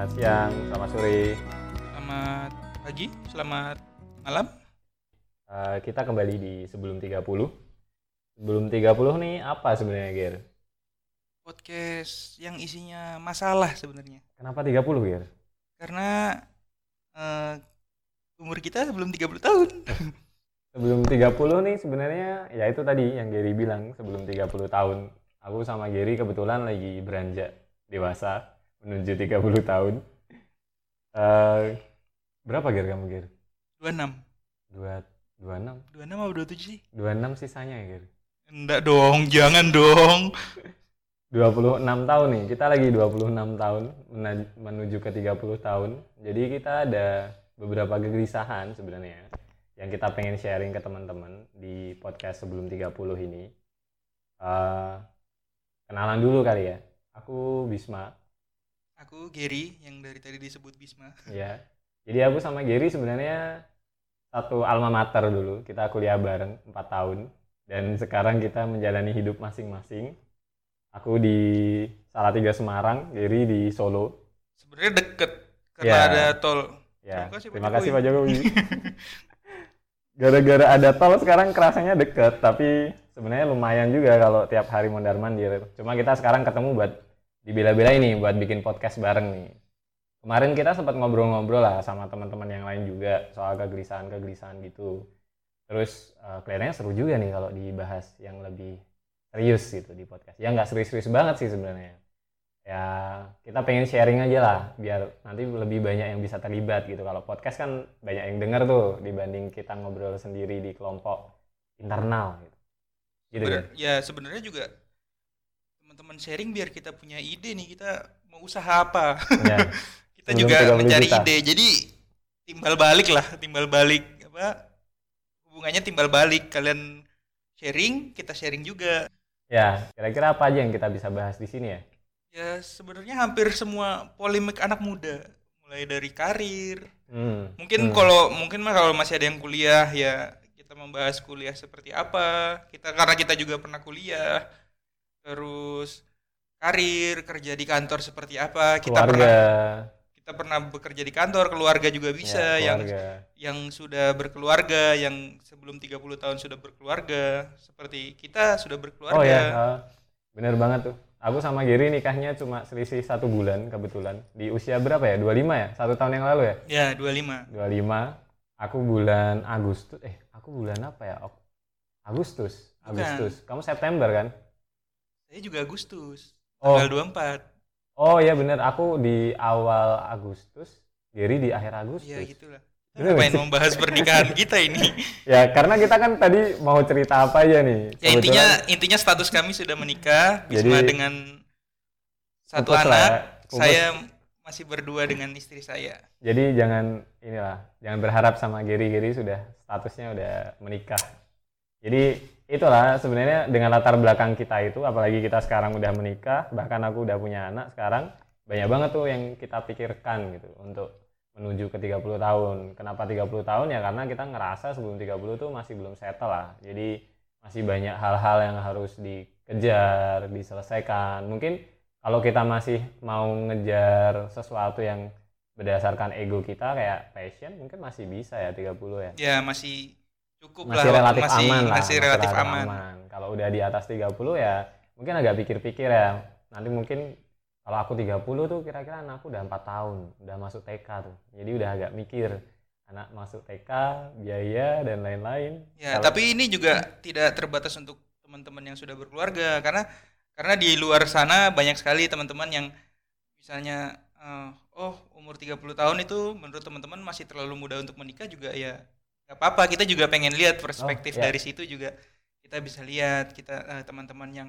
Selamat siang, selamat sore. Selamat pagi, selamat malam. Uh, kita kembali di sebelum 30. Sebelum 30 nih apa sebenarnya, Ger? Podcast yang isinya masalah sebenarnya. Kenapa 30, Ger? Karena uh, umur kita sebelum 30 tahun. sebelum 30 nih sebenarnya ya itu tadi yang Gary bilang sebelum 30 tahun. Aku sama Gary kebetulan lagi beranjak dewasa menuju 30 tahun. Uh, berapa Ger kamu Ger? 26. Dua, 26? 26 atau 27 sih? 26 sisanya ya Ger? Enggak dong, jangan dong. 26 tahun nih, kita lagi 26 tahun menuju ke 30 tahun. Jadi kita ada beberapa kegelisahan sebenarnya yang kita pengen sharing ke teman-teman di podcast sebelum 30 ini. Uh, kenalan dulu kali ya. Aku Bisma, Aku Gary yang dari tadi disebut Bisma. Iya. Jadi aku sama Gary sebenarnya satu alma mater dulu. Kita kuliah bareng 4 tahun dan sekarang kita menjalani hidup masing-masing. Aku di Salatiga Semarang, Gary di Solo. Sebenarnya deket karena ya. ada tol. Ya. Terima kasih, Terima kasih Pak Jokowi. Gara-gara ada tol sekarang kerasanya deket, tapi sebenarnya lumayan juga kalau tiap hari mondar mandir. Cuma kita sekarang ketemu buat dibela-bela ini buat bikin podcast bareng nih. Kemarin kita sempat ngobrol-ngobrol lah sama teman-teman yang lain juga soal kegelisahan-kegelisahan gitu. Terus uh, kelihatannya seru juga nih kalau dibahas yang lebih serius gitu di podcast. Ya nggak serius-serius banget sih sebenarnya. Ya kita pengen sharing aja lah biar nanti lebih banyak yang bisa terlibat gitu. Kalau podcast kan banyak yang denger tuh dibanding kita ngobrol sendiri di kelompok internal gitu. Gitu Bener, kan? Ya sebenarnya juga teman-teman sharing biar kita punya ide nih kita mau usaha apa ya. kita Sebelum juga mencari juta. ide jadi timbal balik lah timbal balik apa hubungannya timbal balik kalian sharing kita sharing juga ya kira-kira apa aja yang kita bisa bahas di sini ya ya sebenarnya hampir semua polemik anak muda mulai dari karir hmm. mungkin hmm. kalau mungkin mah kalau masih ada yang kuliah ya kita membahas kuliah seperti apa kita karena kita juga pernah kuliah terus karir kerja di kantor seperti apa? Kita keluarga. pernah kita pernah bekerja di kantor keluarga juga bisa ya, yang yang sudah berkeluarga yang sebelum 30 tahun sudah berkeluarga. Seperti kita sudah berkeluarga. Oh ya uh, bener banget tuh. Aku sama Giri nikahnya cuma selisih satu bulan kebetulan. Di usia berapa ya? 25 ya? Satu tahun yang lalu ya? Ya 25 25 aku bulan Agustus eh aku bulan apa ya? Agustus Agustus. Bukan. kamu September kan saya juga Agustus, oh. tanggal 24. Oh iya bener, aku di awal Agustus, Gary di akhir Agustus. Iya gitulah. Kita ngapain membahas pernikahan kita ini? ya karena kita kan tadi mau cerita apa aja nih. Ya intinya intinya status kami sudah menikah, Bisma Jadi, dengan satu anak, lah, saya masih berdua dengan istri saya. Jadi jangan inilah, jangan berharap sama Gary Gary sudah statusnya udah menikah. Jadi itulah sebenarnya dengan latar belakang kita itu apalagi kita sekarang udah menikah bahkan aku udah punya anak sekarang banyak banget tuh yang kita pikirkan gitu untuk menuju ke 30 tahun. Kenapa 30 tahun? Ya karena kita ngerasa sebelum 30 tuh masih belum settle lah. Jadi masih banyak hal-hal yang harus dikejar diselesaikan. Mungkin kalau kita masih mau ngejar sesuatu yang berdasarkan ego kita kayak passion mungkin masih bisa ya 30 ya. Ya masih cukup masih lah relatif masih, aman lah masih relatif, relatif aman. aman. Kalau udah di atas 30 ya mungkin agak pikir-pikir ya. Nanti mungkin kalau aku 30 tuh kira-kira anakku udah empat tahun, udah masuk TK tuh. Jadi udah agak mikir anak masuk TK, biaya dan lain-lain. Ya, kalau, tapi ini juga tidak terbatas untuk teman-teman yang sudah berkeluarga karena karena di luar sana banyak sekali teman-teman yang misalnya uh, oh umur 30 tahun itu menurut teman-teman masih terlalu muda untuk menikah juga ya Gak apa-apa, kita juga pengen lihat perspektif oh, yeah. dari situ juga kita bisa lihat kita uh, teman-teman yang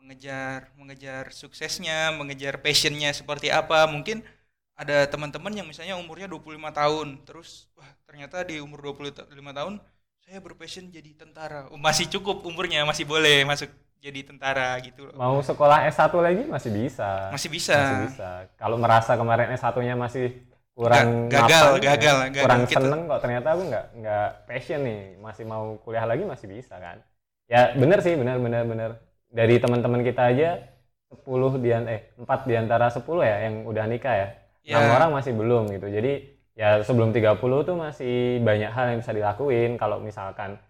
mengejar mengejar suksesnya, mengejar passionnya seperti apa. Mungkin ada teman-teman yang misalnya umurnya 25 tahun, terus wah ternyata di umur 25 tahun saya berpassion jadi tentara. Oh, masih cukup umurnya, masih boleh masuk jadi tentara gitu Mau sekolah S1 lagi masih bisa. Masih bisa. Masih bisa. Kalau merasa kemarin S1-nya masih kurang gagal, gagal, gagal, gagal, kurang gitu. seneng kok. Ternyata aku nggak nggak passion nih. Masih mau kuliah lagi masih bisa kan? Ya bener sih. Bener bener bener. Dari teman-teman kita aja 10 di eh 4 di antara 10 ya yang udah nikah ya. Enam Ya. orang masih belum gitu. Jadi ya sebelum 30 tuh masih banyak hal yang bisa dilakuin. Kalau misalkan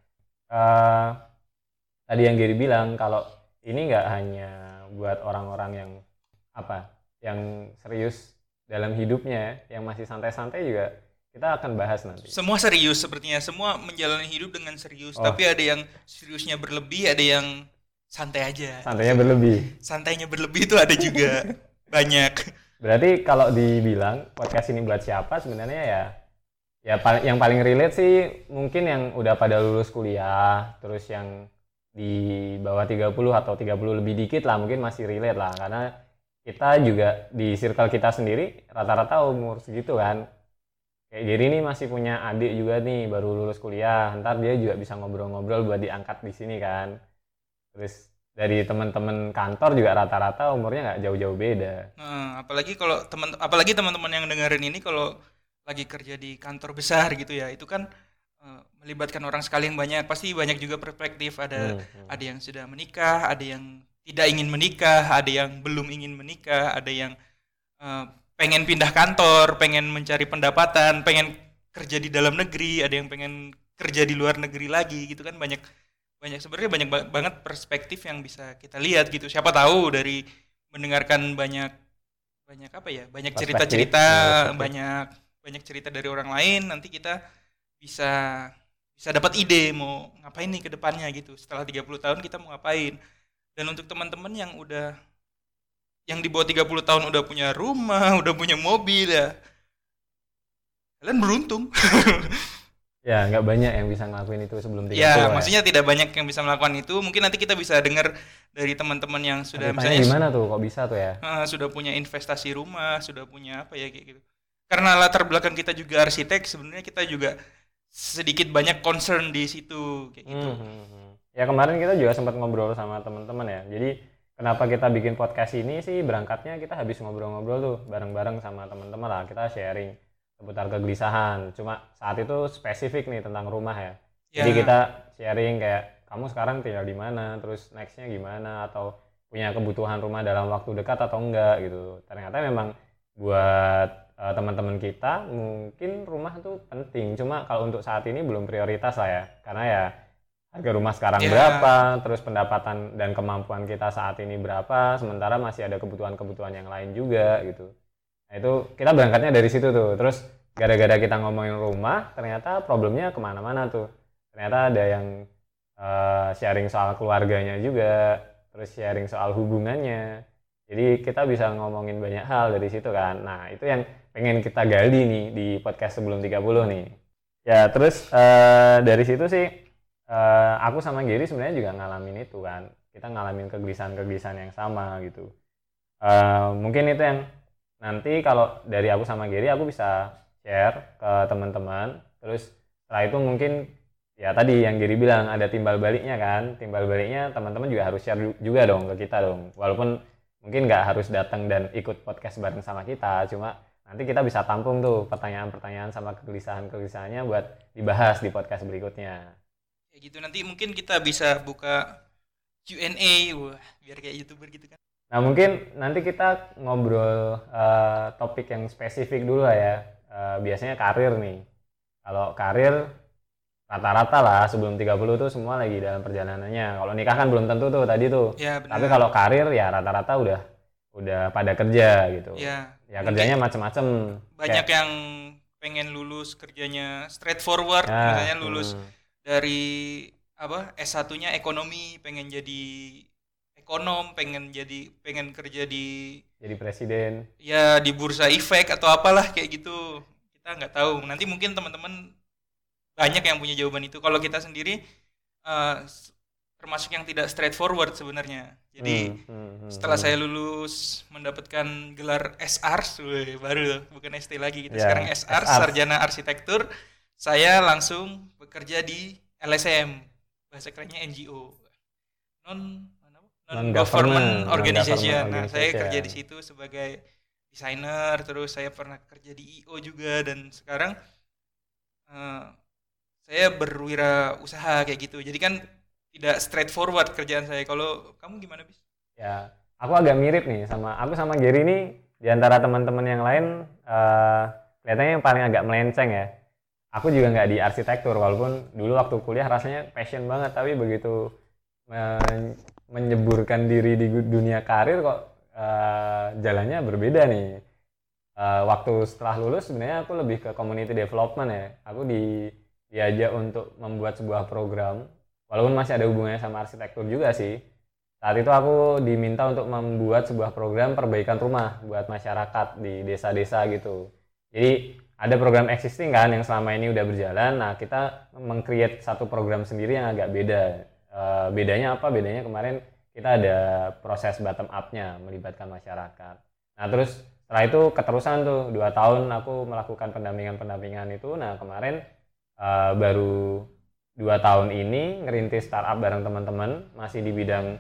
eh tadi yang Gary bilang kalau ini nggak hanya buat orang-orang yang apa yang serius dalam hidupnya yang masih santai-santai juga kita akan bahas nanti. Semua serius sepertinya, semua menjalani hidup dengan serius, Oh. tapi ada yang seriusnya berlebih, ada yang santai aja. Santainya berlebih. Santainya berlebih itu ada juga banyak. Berarti kalau dibilang podcast ini buat siapa sebenarnya ya ya yang paling relate sih mungkin yang udah pada lulus kuliah, terus yang di bawah 30 atau 30 lebih dikit lah mungkin masih relate lah karena kita juga di circle kita sendiri rata-rata umur segitu kan. Kayak Giri ini masih punya adik juga nih baru lulus kuliah, ntar dia juga bisa ngobrol-ngobrol buat diangkat di sini kan. Terus dari teman-teman kantor juga rata-rata umurnya nggak jauh-jauh beda. Nah, apalagi kalau teman apalagi teman-teman yang dengerin ini kalau lagi kerja di kantor besar gitu ya, itu kan eh, melibatkan orang sekali yang banyak, pasti banyak juga perspektif ada Hmm, hmm. ada yang sudah menikah, ada yang tidak ingin menikah, ada yang belum ingin menikah, ada yang eh, pengen pindah kantor, pengen mencari pendapatan, pengen kerja di dalam negeri, ada yang pengen kerja di luar negeri lagi gitu kan banyak banyak sebenarnya banyak ba- banget perspektif yang bisa kita lihat gitu. Siapa tahu dari mendengarkan banyak banyak apa ya? Banyak cerita-cerita, ya, banyak banyak cerita dari orang lain nanti kita bisa bisa dapat ide mau ngapain nih ke depannya gitu. Setelah 30 tahun kita mau ngapain. Dan untuk teman-teman yang udah yang di bawah 30 tahun udah punya rumah, udah punya mobil ya. Kalian beruntung. Ya, nggak banyak yang bisa ngelakuin itu sebelum 30 ya, ya. maksudnya tidak banyak yang bisa melakukan itu. Mungkin nanti kita bisa dengar dari teman-teman yang sudah Tapi misalnya tanya gimana tuh kok bisa tuh ya? eh, sudah punya investasi rumah, sudah punya apa ya kayak gitu. Karena latar belakang kita juga arsitek, sebenarnya kita juga sedikit banyak concern di situ kayak gitu. Hmm, hmm, hmm. Ya kemarin kita juga sempat ngobrol sama teman-teman ya. Jadi kenapa kita bikin podcast ini sih berangkatnya kita habis ngobrol-ngobrol tuh bareng-bareng sama teman-teman lah. Kita sharing seputar kegelisahan. Cuma saat itu spesifik nih tentang rumah ya. Jadi Ya, kita sharing kayak kamu sekarang tinggal di mana, terus nextnya gimana, atau punya kebutuhan rumah dalam waktu dekat atau enggak gitu. Ternyata memang buat eh, teman-teman kita mungkin rumah tuh penting. Cuma kalau untuk saat ini belum prioritas lah ya, karena ya harga rumah sekarang Ya. berapa, terus pendapatan dan kemampuan kita saat ini berapa, sementara masih ada kebutuhan-kebutuhan yang lain juga gitu. Nah itu kita berangkatnya dari situ tuh. Terus gara-gara kita ngomongin rumah, ternyata problemnya ke mana-mana tuh. Ternyata ada yang eh, sharing soal keluarganya juga, terus sharing soal hubungannya. Jadi kita bisa ngomongin banyak hal dari situ kan. Nah itu yang pengen kita gali nih di podcast sebelum 30 nih. Ya terus eh, dari situ sih eh, aku sama Gary sebenarnya juga ngalamin itu kan. Kita ngalamin kegelisahan-kegelisahan yang sama gitu. Eh, mungkin itu yang nanti kalau dari aku sama Gary aku bisa share ke teman-teman. Terus setelah itu mungkin ya tadi yang Gary bilang ada timbal baliknya kan. Timbal baliknya teman-teman juga harus share ju- juga dong ke kita dong. Walaupun mungkin nggak harus datang dan ikut podcast bareng sama kita. Cuma nanti kita bisa tampung tuh pertanyaan-pertanyaan sama kegelisahan-kegelisahannya buat dibahas di podcast berikutnya. Kayak gitu nanti mungkin kita bisa buka Q&A, wah, biar kayak YouTuber gitu kan. Nah mungkin nanti kita ngobrol eh, topik yang spesifik dulu lah ya. Eh, biasanya karir nih. Kalau karir rata-rata lah sebelum 30 tuh semua lagi dalam perjalanannya. Kalau nikah kan belum tentu tuh tadi tuh. Ya. Tapi kalau karir ya rata-rata udah udah pada kerja gitu. ya Ya kerjanya macam-macam. banyak Kayak- yang pengen lulus kerjanya straightforward, Ya, misalnya lulus hmm. Dari apa S1-nya ekonomi, pengen jadi ekonom, pengen jadi pengen kerja di jadi presiden. ya di bursa efek atau apalah kayak gitu. Kita nggak tahu. Nanti mungkin teman-teman banyak yang punya jawaban itu. Kalau kita sendiri eh, s- termasuk yang tidak straightforward sebenarnya. Jadi Hmm, hmm, hmm, setelah hmm. saya lulus mendapatkan gelar SR, baru bukan ST lagi gitu. Ya, Sekarang SR, SR. Sarjana Arsitektur. Saya langsung bekerja di LSM, bahasa kerennya NGO, non non government organization. non-government Nah, saya organization. kerja di situ sebagai desainer, terus saya pernah kerja di IO juga dan sekarang eh, saya berwirausaha kayak gitu. Jadi kan tidak straightforward kerjaan saya. Kalau kamu gimana bis? Ya, aku agak mirip nih sama aku sama Gary ini di antara teman-teman yang lain eh, kelihatannya yang paling agak melenceng ya. Aku juga nggak di arsitektur walaupun dulu waktu kuliah rasanya passion banget tapi begitu men- menyeburkan diri di dunia karir kok eh, jalannya berbeda nih. Eh, waktu setelah lulus sebenarnya aku lebih ke community development ya. Aku di diajak untuk membuat sebuah program walaupun masih ada hubungannya sama arsitektur juga sih. Saat itu aku diminta untuk membuat sebuah program perbaikan rumah buat masyarakat di desa-desa gitu. Jadi ada program existing kan yang selama ini udah berjalan. Nah, kita meng-create satu program sendiri yang agak beda. Eh, bedanya apa? Bedanya kemarin kita ada proses bottom up-nya melibatkan masyarakat. Nah, terus setelah itu keterusan tuh dua tahun aku melakukan pendampingan-pendampingan itu. Nah, kemarin eh, baru dua tahun ini ngerintis startup bareng teman-teman masih di bidang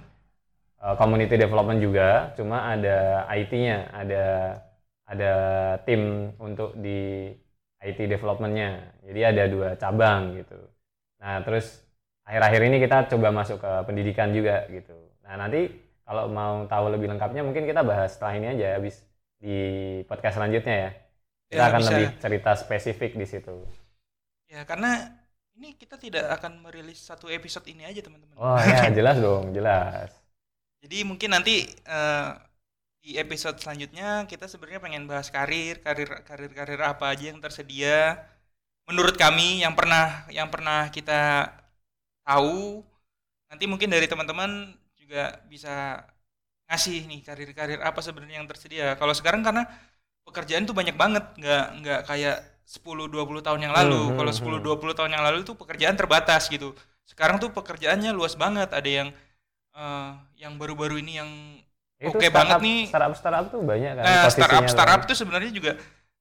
uh, community development juga cuma ada IT-nya ada ada tim untuk di IT developmentnya. Jadi ada dua cabang gitu. Nah terus akhir-akhir ini kita coba masuk ke pendidikan juga gitu. Nah nanti kalau mau tahu lebih lengkapnya mungkin kita bahas setelah ini aja habis di podcast selanjutnya ya. Kita Ya, akan bisa. lebih cerita spesifik di situ. Ya, karena ini kita tidak akan merilis satu episode ini aja, teman-teman. oh ya jelas dong jelas. Jadi mungkin nanti eh, di episode selanjutnya kita sebenarnya pengen bahas karir, karir karir karir apa aja yang tersedia menurut kami yang pernah yang pernah kita tahu. Nanti mungkin dari teman-teman juga bisa ngasih nih karir-karir apa sebenarnya yang tersedia. Kalau sekarang karena pekerjaan tuh banyak banget, nggak nggak kayak 10 20 tahun yang lalu. Hmm, Kalau hmm, 10 20 tahun yang lalu itu pekerjaan terbatas gitu. Sekarang tuh pekerjaannya luas banget. Ada yang eh, yang baru-baru ini yang itu Oke startup- banget nih. startup startup tuh banyak kan Nah, startup posisinya startup tuh. sebenarnya juga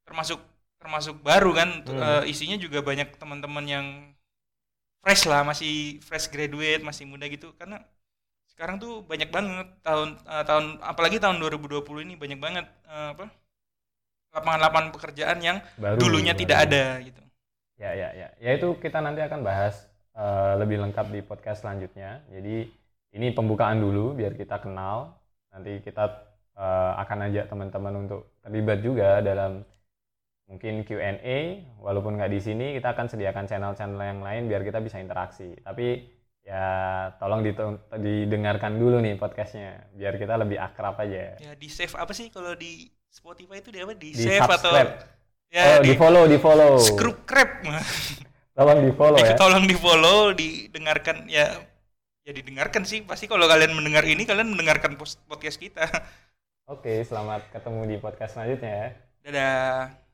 termasuk termasuk baru kan. Hmm. eh, isinya juga banyak teman-teman yang fresh lah, masih fresh graduate, masih muda gitu. Karena sekarang tuh banyak banget tahun eh, tahun apalagi tahun 2020 ini banyak banget eh, apa lapangan-lapangan pekerjaan yang baru dulunya baru. tidak ada gitu. Ya, ya, ya. Ya itu kita nanti akan bahas eh, lebih lengkap di podcast selanjutnya. Jadi ini pembukaan dulu biar kita kenal. Nanti kita eh, akan ajak teman-teman untuk terlibat juga dalam mungkin Q&A. Walaupun nggak di sini, kita akan sediakan channel-channel yang lain biar kita bisa interaksi. Tapi ya tolong didengarkan dulu nih podcastnya biar kita lebih akrab aja. Ya di save apa sih kalau di Spotify itu di apa? Di, Di save atau subscribe. ya oh, di follow, di follow. subscribe. Tolong di follow ya. tolong di follow didengarkan ya ya didengarkan sih. Pasti kalau kalian mendengar ini kalian mendengarkan podcast kita. Oke, selamat ketemu di podcast selanjutnya ya. dadah